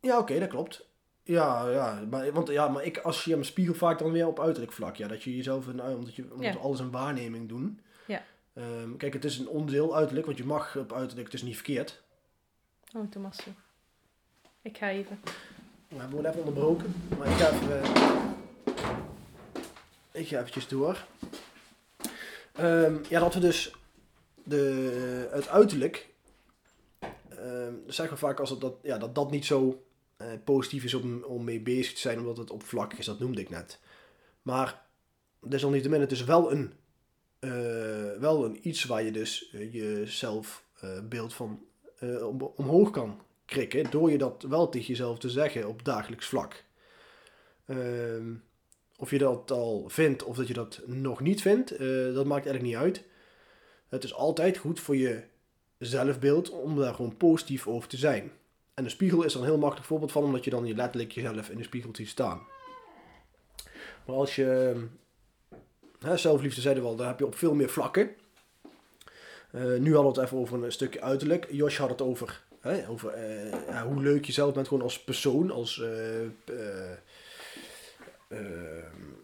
Ja, oké, dat klopt. Ja, ja, maar, want, ja, maar ik associeer mijn spiegel vaak dan weer op uiterlijk vlak. Ja, dat je jezelf, een, omdat, je, omdat Ja. we alles een waarneming doen. Ja. Ehm, kijk, het is een onderdeel uiterlijk, want je mag op uiterlijk, het is niet verkeerd. Oh, Thomas. Ik ga even. We hebben hem even onderbroken, maar ik ga even, eh, ik ga eventjes door. Ehm, ja, dat we dus de, het uiterlijk, ehm, zeggen we vaak als het dat, ja, dat dat niet zo eh, positief is om, om mee bezig te zijn, omdat het oppervlakkig is, dat noemde ik net. Maar desalniettemin, het is wel een, eh, wel een iets waar je dus eh, je zelfbeeld van om, omhoog kan krikken, door je dat wel tegen jezelf te zeggen op dagelijks vlak. Ehm, of je dat al vindt of dat je dat nog niet vindt, dat maakt eigenlijk niet uit. Het is altijd goed voor je zelfbeeld om daar gewoon positief over te zijn. En de spiegel is er een heel makkelijk voorbeeld van, omdat je dan je letterlijk jezelf in de spiegel ziet staan. Maar als je hè, zelfliefde zeiden we al, daar heb je op veel meer vlakken. Eh, nu hadden we het even over een stukje uiterlijk. Jos had het over, hè, over eh, ja, hoe leuk je zelf bent gewoon als persoon, als eh,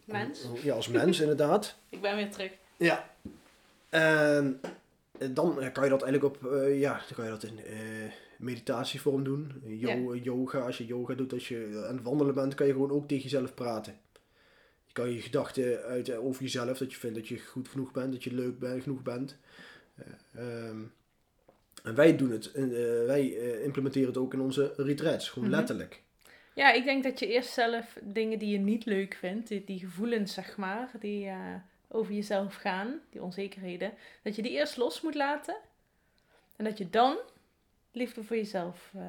Mens. Ja, als mens inderdaad. Ik ben weer terug. Ja. En dan kan je dat eigenlijk op, ja, dan kan je dat in meditatievorm doen. Jo- Yoga, als je yoga doet, als je aan het wandelen bent, kan je gewoon ook tegen jezelf praten. Je kan je gedachten uiten over jezelf, dat je vindt dat je goed genoeg bent, dat je leuk bent, genoeg bent. Eh, ehm, en wij doen het, eh, wij eh, implementeren het ook in onze retreats, gewoon Mhm. letterlijk. Ja, ik denk dat je eerst zelf dingen die je niet leuk vindt, die, die gevoelens zeg maar, die eh, over jezelf gaan, die onzekerheden, dat je die eerst los moet laten. En dat je dan liefde voor jezelf eh,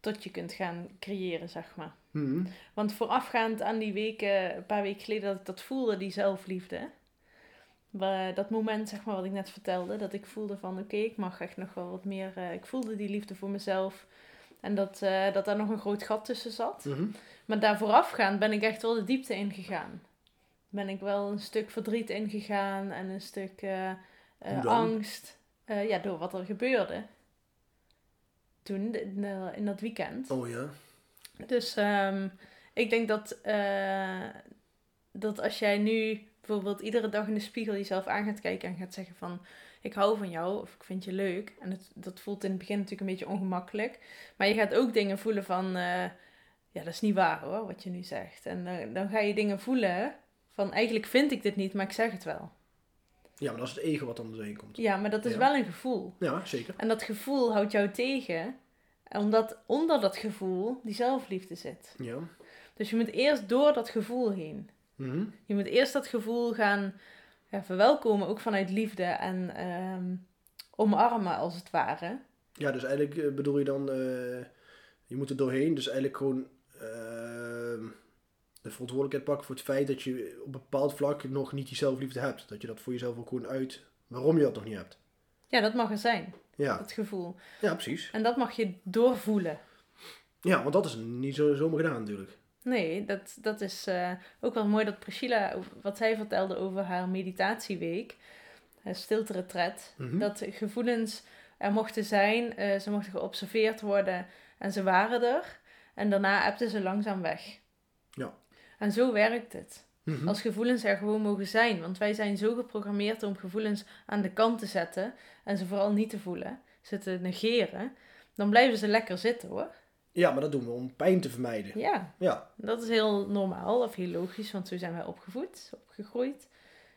tot je kunt gaan creëren, zeg maar. Mhm. Want voorafgaand aan die weken, een paar weken geleden, dat ik dat voelde, die zelfliefde. Dat moment, zeg maar, wat ik net vertelde, dat ik voelde van, oké, ik mag echt nog wel wat meer... eh, ik voelde die liefde voor mezelf. En dat, eh, dat daar nog een groot gat tussen zat. Mhm. Maar daar voorafgaand ben ik echt wel de diepte ingegaan. Ben ik wel een stuk verdriet ingegaan en een stuk angst. Ja, door wat er gebeurde. Toen, in, de- in dat weekend. Oh ja. Dus ehm, ik denk dat, eh, dat als jij nu bijvoorbeeld iedere dag in de spiegel jezelf aan gaat kijken en gaat zeggen van ik hou van jou of ik vind je leuk. En het, dat voelt in het begin natuurlijk een beetje ongemakkelijk. Maar je gaat ook dingen voelen van eh, ja dat is niet waar hoor wat je nu zegt. En eh, dan ga je dingen voelen van eigenlijk vind ik dit niet maar ik zeg het wel. Ja, maar dat is het ego wat dan doorheen komt. Ja maar dat is Ja. wel een gevoel. Ja, zeker. En dat gevoel houdt jou tegen omdat onder dat gevoel die zelfliefde zit. Ja. Dus je moet eerst door dat gevoel heen. Mhm. Je moet eerst dat gevoel gaan ja, verwelkomen, ook vanuit liefde en ehm, omarmen als het ware. Ja, dus eigenlijk eh, bedoel je dan, eh, je moet er doorheen, dus eigenlijk gewoon ehm, de verantwoordelijkheid pakken voor het feit dat je op een bepaald vlak nog niet die zelfliefde hebt. Dat je dat voor jezelf ook gewoon uit, waarom je dat nog niet hebt. Ja, dat mag er zijn, Ja, dat gevoel. ja precies. En dat mag je doorvoelen. Ja, want dat is niet zo zomaar gedaan natuurlijk. Nee, dat, dat is eh, ook wel mooi dat Priscilla, wat zij vertelde over haar meditatieweek, haar stilte-retret, Mhm. dat gevoelens er mochten zijn, eh, ze mochten geobserveerd worden en ze waren er. En daarna ebden ze langzaam weg. En zo werkt het. Mhm. Als gevoelens er gewoon mogen zijn. Want wij zijn zo geprogrammeerd om gevoelens aan de kant te zetten. En ze vooral niet te voelen. Ze te negeren. Dan blijven ze lekker zitten hoor. Ja, maar dat doen we om pijn te vermijden. Ja, Ja, dat is heel normaal of heel logisch. Want zo zijn wij opgevoed, opgegroeid.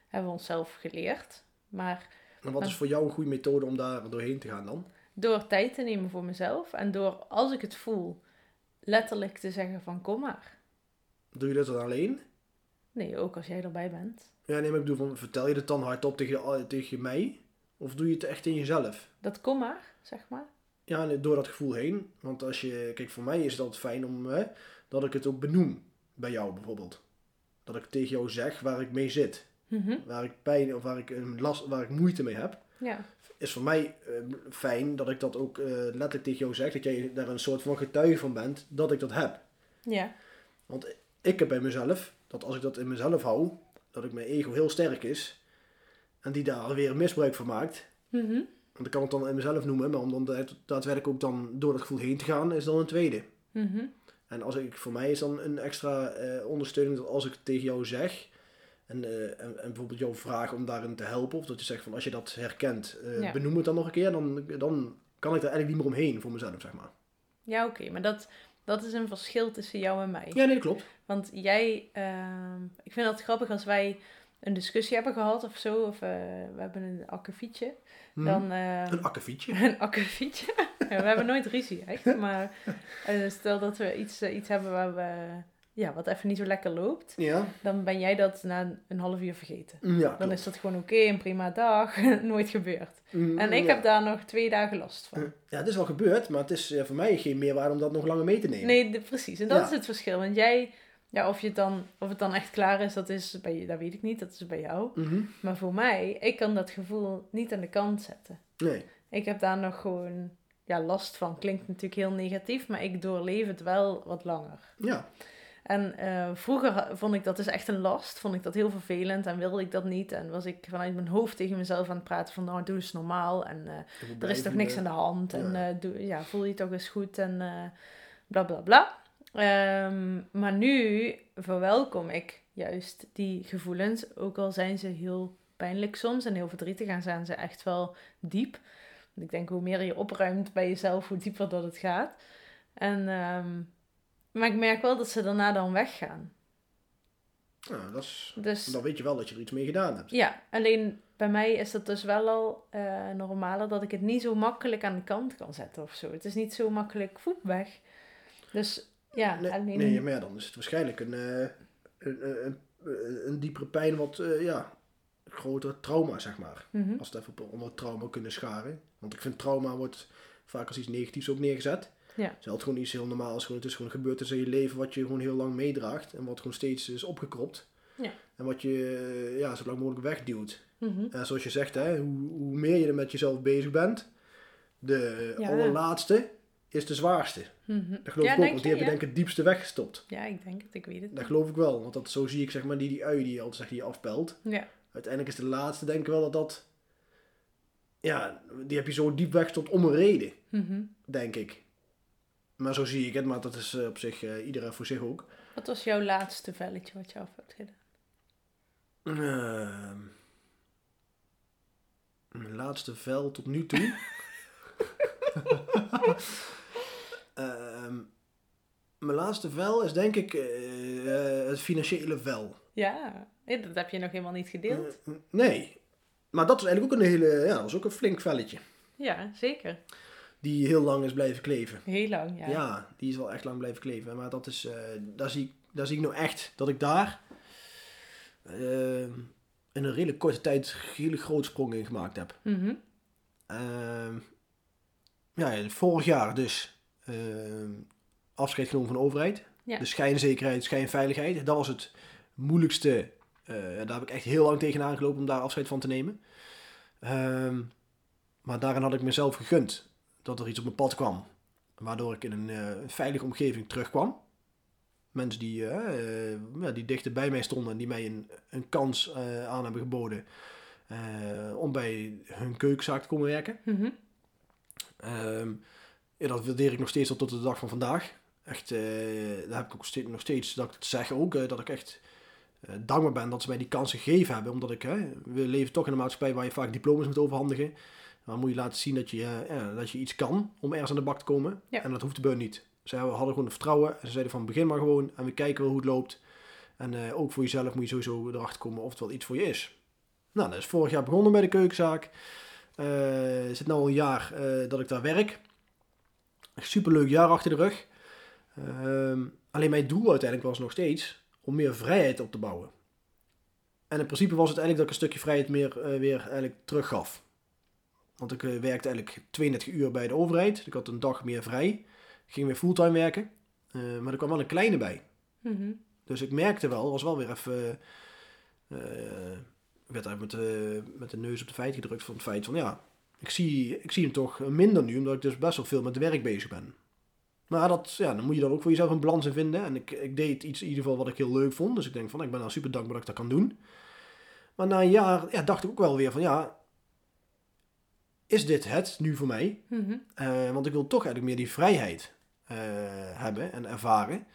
Hebben we onszelf geleerd. Maar en wat is voor jou een goede methode om daar doorheen te gaan dan? door tijd te nemen voor mezelf. En door als ik het voel, letterlijk te zeggen van kom maar. Doe je dat dan alleen? Nee, ook als jij erbij bent. Ja, nee, maar ik bedoel, van, vertel je het dan hardop tegen, tegen mij? Of doe je het echt in jezelf? Dat kom maar, zeg maar. Ja, door dat gevoel heen. Want als je, kijk, voor mij is het altijd fijn om, hè, dat ik het ook benoem. Bij jou bijvoorbeeld. Dat ik tegen jou zeg waar ik mee zit. Mhm. Waar ik pijn of waar ik, een last, waar ik moeite mee heb. Ja. Is voor mij eh, fijn dat ik dat ook eh, letterlijk tegen jou zeg. Dat jij daar een soort van getuige van bent dat ik dat heb. Ja. Want ik heb bij mezelf, dat als ik dat in mezelf hou, dat ik mijn ego heel sterk is. En die daar weer misbruik van maakt. Mhm. Want ik kan het dan in mezelf noemen, maar om dan daad- daadwerkelijk ook dan door dat gevoel heen te gaan, is dan een tweede. Mhm. En als ik, voor mij is dan een extra eh, ondersteuning dat als ik het tegen jou zeg, en, eh, en, en bijvoorbeeld jou vraag om daarin te helpen, of dat je zegt van als je dat herkent, eh, Ja. benoem het dan nog een keer, dan, dan kan ik er eigenlijk niet meer omheen voor mezelf, zeg maar. Ja, oké. Maar dat, dat is een verschil tussen jou en mij. Ja, nee, dat klopt. Want jij, ehm, ik vind het grappig als wij een discussie hebben gehad of zo, of eh, we hebben een akkefietje, Mhm. dan... ehm, Een akkefietje. een akkefietje. ja, we hebben nooit ruzie echt, maar eh, stel dat we iets, eh, iets hebben waar we, ja, wat even niet zo lekker loopt, Ja, dan ben jij dat na een half uur vergeten. ja Dan is dat gewoon oké, een prima dag, nooit gebeurd. Mm, En ik ja. heb daar nog twee dagen last van. Ja, het is wel gebeurd, maar het is voor mij geen meerwaarde om dat nog langer mee te nemen. Nee, de- precies. En dat is het verschil. Want jij, ja, of, je het dan, of het dan echt klaar is, dat, is bij, dat weet ik niet. Dat is bij jou. Mhm. Maar voor mij, ik kan dat gevoel niet aan de kant zetten. Nee. Ik heb daar nog gewoon ja, last van. Klinkt natuurlijk heel negatief, maar ik doorleef het wel wat langer. Ja. En eh, vroeger vond ik dat dus echt een last. Vond ik dat heel vervelend en wilde ik dat niet. En was ik vanuit mijn hoofd tegen mezelf aan het praten van... nou, doe eens normaal en eh, er is toch niks aan de hand. En eh, doe, ja, voel je toch eens goed en bla bla bla. Ehm, maar nu verwelkom ik juist die gevoelens. Ook al zijn ze heel pijnlijk soms en heel verdrietig en zijn ze echt wel diep. Want ik denk hoe meer je opruimt bij jezelf, hoe dieper dat het gaat. En, ehm, maar ik merk wel dat ze daarna dan weggaan. Ja, dat is, Dus dan weet je wel dat je er iets mee gedaan hebt. ja, alleen bij mij is dat dus wel al eh, normaler dat ik het niet zo makkelijk aan de kant kan zetten of zo. Het is niet zo makkelijk voet weg. Dus ja, Nee, alleen... nee, maar ja, dan is het waarschijnlijk een, eh, een, een, een, diepere pijn, wat eh, ja, groter trauma, zeg maar. Mhm. Als we het even onder trauma kunnen scharen. Want ik vind trauma wordt vaak als iets negatiefs ook neergezet. Ja. Terwijl het gewoon iets heel normaals is. Gewoon, het is gewoon een gebeurtenis in je leven wat je gewoon heel lang meedraagt. En wat gewoon steeds is opgekropt. Ja. En wat je eh, ja, zo lang mogelijk wegduwt. Mhm. En zoals je zegt, hè, hoe, hoe meer je er met jezelf bezig bent, de Ja. allerlaatste is de zwaarste. Mhm. Dat geloof ja, ik ook, want die heb je ja? denk ik het diepste weggestopt. Ja, ik denk het. Ik weet het. Dat geloof ik wel, want dat, zo zie ik zeg maar die, die ui die je altijd zegt, die je afpelt. Ja. Uiteindelijk is de laatste denk ik wel dat dat, ja, die heb je zo diep weggestopt om een reden, Mhm. denk ik. Maar zo zie ik het, maar dat is eh, op zich uh, iedereen voor zich ook. Wat was jouw laatste velletje wat je af hebt gedaan? Ehm, mijn laatste vel tot nu toe. Ehm, mijn laatste vel is denk ik eh, eh, het financiële vel. Ja, dat heb je nog helemaal niet gedeeld. Eh, nee. Maar dat was eigenlijk ook een hele, ja, dat was ook een flink velletje. Ja, zeker. Die heel lang is blijven kleven. Heel lang, ja. Ja, die is wel echt lang blijven kleven. Maar dat is, eh, daar, zie ik, daar zie ik nou echt dat ik daar in een redelijk korte tijd hele grote sprongen in gemaakt heb. Mhm. Ehm, ja, vorig jaar dus afscheid genomen van de overheid. Ja. De schijnzekerheid, schijnveiligheid. Dat was het moeilijkste. eh, daar heb ik echt heel lang tegenaan gelopen om daar afscheid van te nemen. Ehm, maar daarin had ik mezelf gegund dat er iets op mijn pad kwam. Waardoor ik in een eh, veilige omgeving terugkwam. Mensen die, eh, ja, die dichter bij mij stonden en die mij een, een kans aan hebben geboden. om bij hun keukenzaak te komen werken. Mhm. Ehm, ja, dat waardeer ik nog steeds tot de dag van vandaag. Echt, eh, daar heb ik ook steeds, nog steeds dat ik het zeg ook, eh, dat ik echt eh, dankbaar ben dat ze mij die kans gegeven hebben. Omdat ik, we leven toch in een maatschappij waar je vaak diploma's moet overhandigen. Dan moet je laten zien dat je, ja, dat je iets kan om ergens aan de bak te komen. Ja. En dat hoeft de beurt niet. Ze hadden gewoon het vertrouwen en ze zeiden van begin maar gewoon en we kijken wel hoe het loopt. En ook voor jezelf moet je sowieso erachter komen of het wel iets voor je is. Nou, dat is vorig jaar begonnen bij de keukenzaak. Het zit nu al een jaar dat ik daar werk. Superleuk jaar achter de rug. Ehm, alleen mijn doel uiteindelijk was nog steeds om meer vrijheid op te bouwen. En in principe was het eigenlijk dat ik een stukje vrijheid meer eh, weer eigenlijk teruggaf. Want ik eh, werkte eigenlijk 32 uur bij de overheid. Ik had een dag meer vrij. Ik ging weer fulltime werken. Eh, maar er kwam wel een kleine bij. Mhm. Dus ik merkte wel, was wel weer even. ik werd eigenlijk met met de neus op de feit gedrukt van het feit van ja, ik zie, ik zie hem toch minder nu, omdat ik dus best wel veel met werk bezig ben. Maar dat, ja, dan moet je dan ook voor jezelf een balans in vinden. En ik, ik deed iets in ieder geval wat ik heel leuk vond. Dus ik denk van, ik ben nou super dankbaar dat ik dat kan doen. Maar na een jaar ja, dacht ik ook wel weer van, ja, is dit het nu voor mij? Mhm. Eh, want ik wil toch eigenlijk meer die vrijheid eh, hebben en ervaren.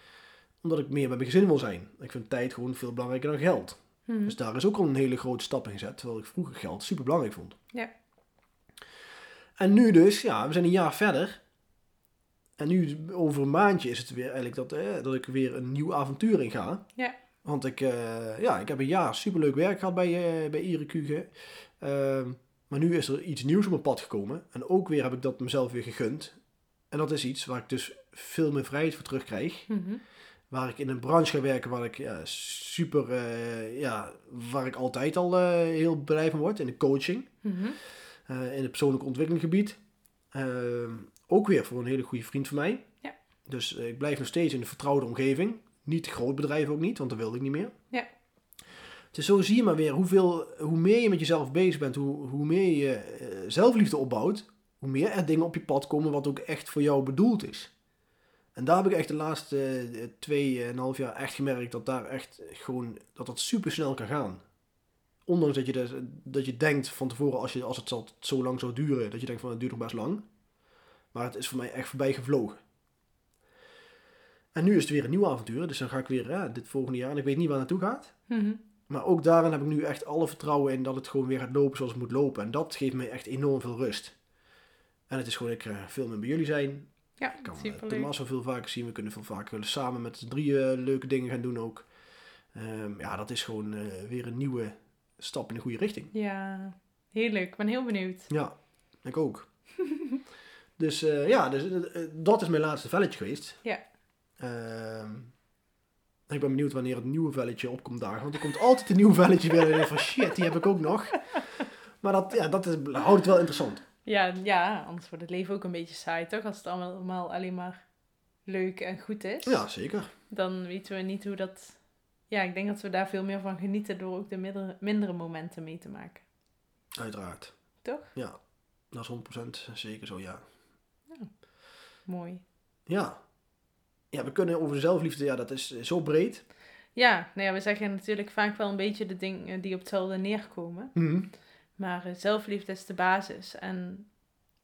Omdat ik meer met mijn gezin wil zijn. Ik vind tijd gewoon veel belangrijker dan geld. Mhm. Dus daar is ook al een hele grote stap in gezet. Terwijl ik vroeger geld super belangrijk vond. Ja. En nu dus, ja, we zijn een jaar verder. En nu over een maandje is het weer eigenlijk dat, eh, dat ik weer een nieuw avontuur in ga. Ja. Want ik, eh, ja, ik heb een jaar superleuk werk gehad bij, uh, bij Irekuge. Ehm, maar nu is er iets nieuws op mijn pad gekomen. En ook weer heb ik dat mezelf weer gegund. En dat is iets waar ik dus veel meer vrijheid voor terugkrijg. Mhm. Waar ik in een branche ga werken waar ik ja, super, ja, waar ik altijd al heel blij van word. In de coaching, Mhm. Eh, in het persoonlijke ontwikkelinggebied. Ehm, ook weer voor een hele goede vriend van mij. Ja. Dus eh, ik blijf nog steeds in een vertrouwde omgeving. Niet groot bedrijf ook niet, want dat wilde ik niet meer. Ja. Dus zo zie je maar weer hoeveel, hoe meer je met jezelf bezig bent, hoe, hoe meer je eh, zelfliefde opbouwt, hoe meer er dingen op je pad komen wat ook echt voor jou bedoeld is. En daar heb ik echt de laatste eh, twee en half jaar echt gemerkt dat daar echt gewoon, dat dat super snel kan gaan. Ondanks dat je, dus, dat je denkt van tevoren, als, je, als het zal, zo lang zou duren, dat je denkt van het duurt nog best lang. Maar het is voor mij echt voorbij gevlogen. En nu is het weer een nieuw avontuur, dus dan ga ik weer dit volgende jaar, en ik weet niet waar het naartoe gaat. Mhm. Maar ook daarin heb ik nu echt alle vertrouwen in dat het gewoon weer gaat lopen zoals het moet lopen. En dat geeft me echt enorm veel rust. En het is gewoon, ik ga veel meer bij jullie zijn. Ja, Ik kan eh. Thomas veel vaker zien. We kunnen veel vaker samen met z'n drieën leuke dingen gaan doen ook. Ehm, ja, dat is gewoon eh, weer een nieuwe stap in de goede richting. Ja, heel leuk. Ik ben heel benieuwd. Ja, ik ook. dus eh, ja, dus, eh, eh, dat is mijn laatste velletje geweest. Ja. Ehm, ik ben benieuwd wanneer het nieuwe velletje opkomt daar. Want er komt altijd een nieuw velletje weer. Van shit, die heb ik ook nog. Maar dat, ja, dat is, houdt het wel interessant. Ja, ja, anders wordt het leven ook een beetje saai, toch? Als het allemaal alleen maar leuk en goed is. Ja, zeker. Dan weten we niet hoe dat... Ja, ik denk dat we daar veel meer van genieten door ook de mindere, mindere momenten mee te maken. Uiteraard. Toch? Ja, dat is 100% zeker zo, ja. Mooi. Ja. Ja, we kunnen over zelfliefde, ja, dat is zo breed. Ja, nou ja, we zeggen natuurlijk vaak wel een beetje de dingen die op hetzelfde neerkomen. Mhm. Maar eh, zelfliefde is de basis. En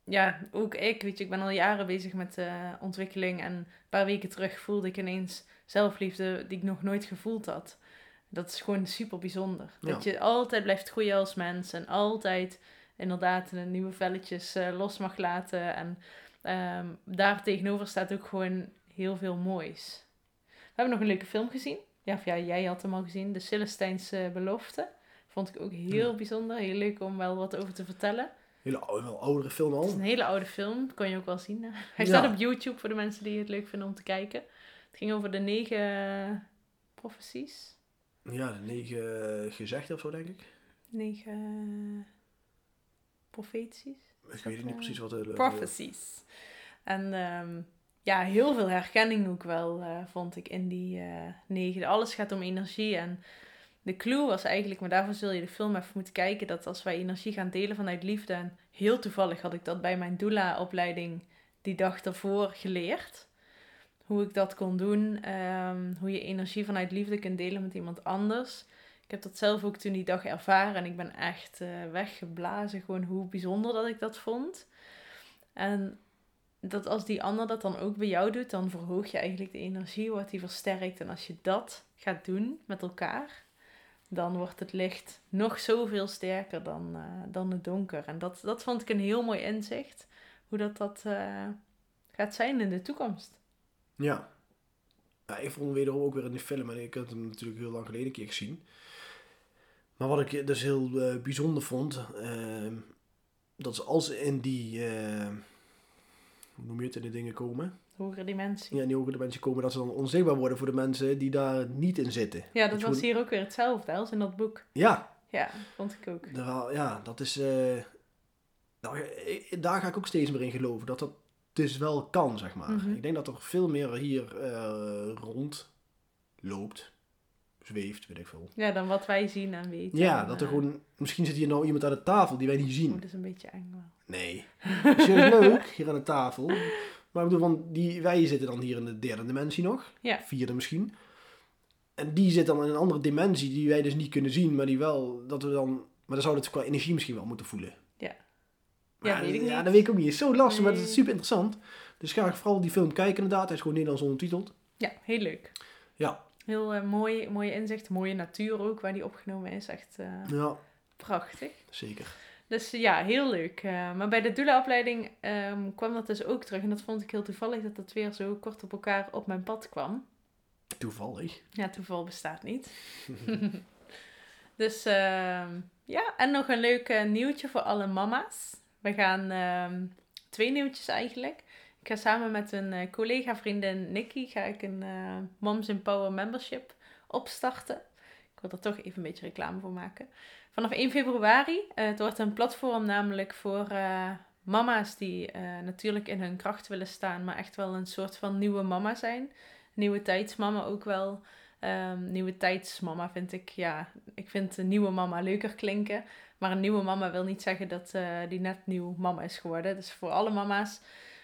ja, ook ik, weet je, ik ben al jaren bezig met eh, ontwikkeling. En een paar weken terug voelde ik ineens zelfliefde die ik nog nooit gevoeld had. Dat is gewoon super bijzonder. Dat je altijd blijft groeien als mens. En altijd inderdaad de nieuwe velletjes eh, los mag laten. En ehm, daar tegenover staat ook gewoon heel veel moois. We hebben nog een leuke film gezien. Ja, of ja, jij had hem al gezien. De Celestijnse Belofte. Vond ik ook heel Ja. bijzonder. Heel leuk om wel wat over te vertellen. Hele ou- wel oudere film Het is al. een hele oude film. Kon je ook wel zien. Hij Ja. staat op YouTube voor de mensen die het leuk vinden om te kijken. Het ging over de negen profeties. Ja, de negen gezegden of zo, denk ik. Negen profeties. Ik weet niet eh, precies wat de... Prophecies. En ehm, ja, heel veel herkenning ook wel, eh, vond ik in die eh negen. Alles gaat om energie. En de clue was eigenlijk, maar daarvoor zul je de film even moeten kijken, dat als wij energie gaan delen vanuit liefde. En heel toevallig had ik dat bij mijn doula-opleiding die dag daarvoor geleerd. Hoe ik dat kon doen. ehm, hoe je energie vanuit liefde kunt delen met iemand anders. Ik heb dat zelf ook toen die dag ervaren. En ik ben echt eh, weggeblazen. Gewoon hoe bijzonder dat ik dat vond. En dat als die ander dat dan ook bij jou doet, dan verhoog je eigenlijk de energie, wordt die versterkt. En als je dat gaat doen met elkaar, dan wordt het licht nog zoveel sterker dan, eh, dan het donker. En dat, dat vond ik een heel mooi inzicht. Hoe dat, dat eh, gaat zijn in de toekomst. Ja. ja. Ik vond hem wederom ook weer in die film. En ik had hem natuurlijk heel lang geleden een keer gezien. Maar wat ik dus heel eh, bijzonder vond... ehm, dat ze als in die... eh, hoe noem je het, in de dingen komen. Hogere dimensie. Ja, in die hogere mensen komen, dat ze dan onzichtbaar worden voor de mensen die daar niet in zitten. Ja, dat was hier ook weer hetzelfde als in dat boek. Ja, Ja, vond ik ook. daar- ja dat is... eh, nou, daar ga ik ook steeds meer in geloven, dat dat dus wel kan, zeg maar. Mhm. Ik denk dat er veel meer hier eh, rond loopt, zweeft, weet ik veel. Ja, dan wat wij zien en weten. Ja, dat er eh, gewoon... Misschien zit hier nou iemand aan de tafel die wij niet zien. Oh, dat is een beetje eng wel. Nee. Serieus leuk, hier aan de tafel. Maar ik bedoel, van die, wij zitten dan hier in de derde dimensie nog. Ja. Vierde misschien. En die zit dan in een andere dimensie die wij dus niet kunnen zien, maar die wel, dat we dan... Maar dan zou het qua energie misschien wel moeten voelen. Ja. Maar Ja, weet ik Ja, niet. dat weet ik ook niet. Het is zo lastig, maar het is super interessant. Dus ga vooral die film kijken inderdaad. Hij is gewoon Nederlands ondertiteld. Ja, heel leuk. Ja. Heel eh, mooi, mooie inzicht, mooie natuur ook, waar die opgenomen is. Echt eh, Ja, prachtig. zeker. Dus ja, heel leuk. Eh, maar bij de doula-opleiding ehm, kwam dat dus ook terug. En dat vond ik heel toevallig dat dat weer zo kort op elkaar op mijn pad kwam. Toevallig. Ja, toeval bestaat niet. dus ehm, ja, en nog een leuk nieuwtje voor alle mama's. We gaan ehm, twee nieuwtjes eigenlijk. Ik ga samen met een eh, collega-vriendin Nikki ga ik een eh, Moms in Power membership opstarten. Ik wil er toch even een beetje reclame voor maken. Vanaf 1 februari. eh, het wordt een platform namelijk voor eh, mama's die natuurlijk in hun kracht willen staan, maar echt wel een soort van nieuwe mama zijn. Nieuwe tijdsmama ook wel. Ehm, nieuwe tijdsmama vind ik, ja, ik vind een nieuwe mama leuker klinken. Maar een nieuwe mama wil niet zeggen dat eh, die net nieuw mama is geworden. Dus voor alle mama's,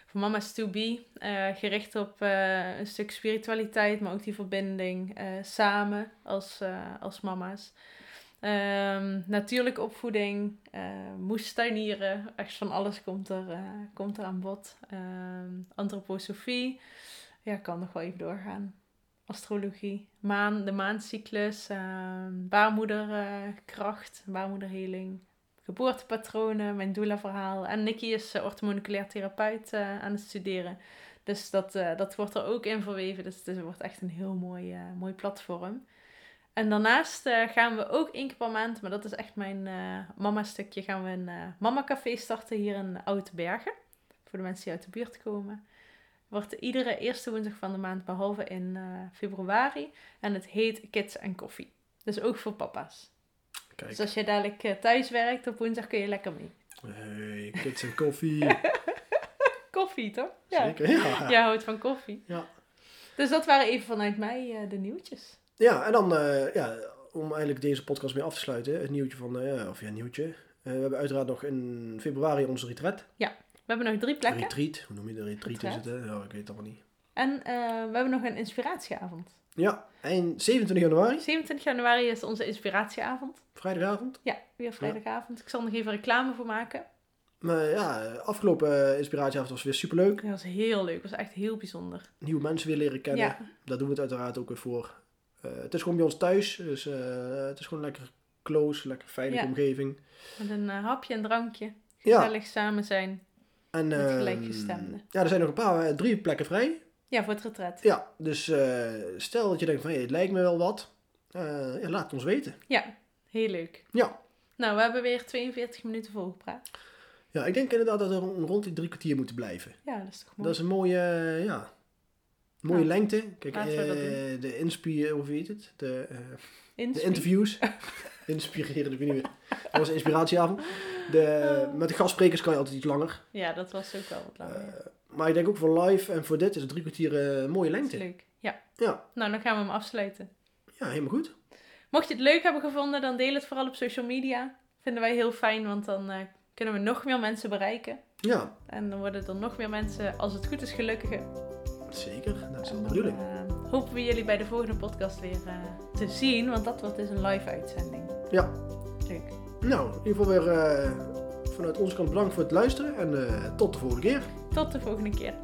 voor mama's to be, eh, gericht op eh, een stuk spiritualiteit, maar ook die verbinding samen als, als mama's. Ehm, natuurlijke opvoeding, moestuinieren, echt van alles komt er, komt er aan bod. Ehm, antroposofie, ja, kan nog wel even doorgaan. Astrologie, maan, de maancyclus, ehm baarmoederkracht, baarmoederheling, geboortepatronen, mijn doula-verhaal. En Nikki is uh, therapeut eh, aan het studeren. Dus dat, eh, dat wordt er ook in verweven. Dus het wordt echt een heel mooi, mooi platform. En daarnaast gaan we ook één keer per maand, maar dat is echt mijn mama-stukje, gaan we een mama-café starten hier in Oud-Bergen. Voor de mensen die uit de buurt komen. Wordt iedere eerste woensdag van de maand, behalve in eh, februari. En het heet Kids en Koffie. Dus ook voor papa's. Kijk. Dus als jij dadelijk eh, thuis werkt op woensdag kun je lekker mee. Hey, kids en koffie. Koffie, toch? Ja. Zeker, ja. Jij houdt van koffie. Ja. Dus dat waren even vanuit mij eh, de nieuwtjes. Ja, en dan, ja, om eigenlijk deze podcast mee af te sluiten, het nieuwtje van, ja, of ja, nieuwtje. We hebben uiteraard nog in februari onze retreat. We hebben nog drie plekken. Retreat, hoe noem je de retreat? Is het, hè? Ja, ik weet het allemaal niet. En eh, we hebben nog een inspiratieavond. Ja, en 27 januari, 27 januari is onze inspiratieavond. vrijdagavond. Ja, weer vrijdagavond. Ik zal nog even reclame voor maken. Maar ja, afgelopen eh, inspiratieavond was weer superleuk. Dat was heel leuk. Dat was echt heel bijzonder. Nieuwe mensen weer leren kennen. Ja, Daar doen we het uiteraard ook weer voor. Eh, het is gewoon bij ons thuis, dus het is gewoon lekker close, lekker veilige Ja. omgeving. met een hapje en drankje. Ja. Gezellig samen zijn. En, Met ehm, gelijkgestemden. Ja, er zijn nog een paar, drie plekken vrij. Ja, voor het retret. Ja, dus eh, stel dat je denkt van, hé, het lijkt me wel wat. eh, ja, laat het ons weten. Ja, heel leuk. Ja. Nou, we hebben weer 42 minuten volgepraat. Ja, ik denk inderdaad dat we rond die drie kwartier moeten blijven. Ja, dat is toch mooi. Dat is een mooie, eh, ja, mooie Nou, lengte. Kijk, eh, de inspire, hoe heet het? De, eh, de interviews. Inspireren, ik weet niet meer. Dat was een inspiratieavond. De, Oh. met de gastsprekers kan je altijd iets langer. Ja, dat was ook wel wat langer. Eh, maar ik denk ook voor live en voor dit is het drie kwartier eh, mooie lengte. leuk. Ja. Ja. Nou, dan gaan we hem afsluiten. Ja, helemaal goed. Mocht je het leuk hebben gevonden, dan deel het vooral op social media. Vinden wij heel fijn, want dan eh, kunnen we nog meer mensen bereiken. Ja, En dan worden er nog meer mensen, als het goed is, gelukkiger. zeker. Dat is En de bedoeling. Hopen we jullie bij de volgende podcast weer eh, te zien, want dat wordt dus een live uitzending. Ja. Leuk. Nou, in ieder geval weer eh, vanuit onze kant bedankt voor het luisteren. En eh, tot de volgende keer. Tot de volgende keer.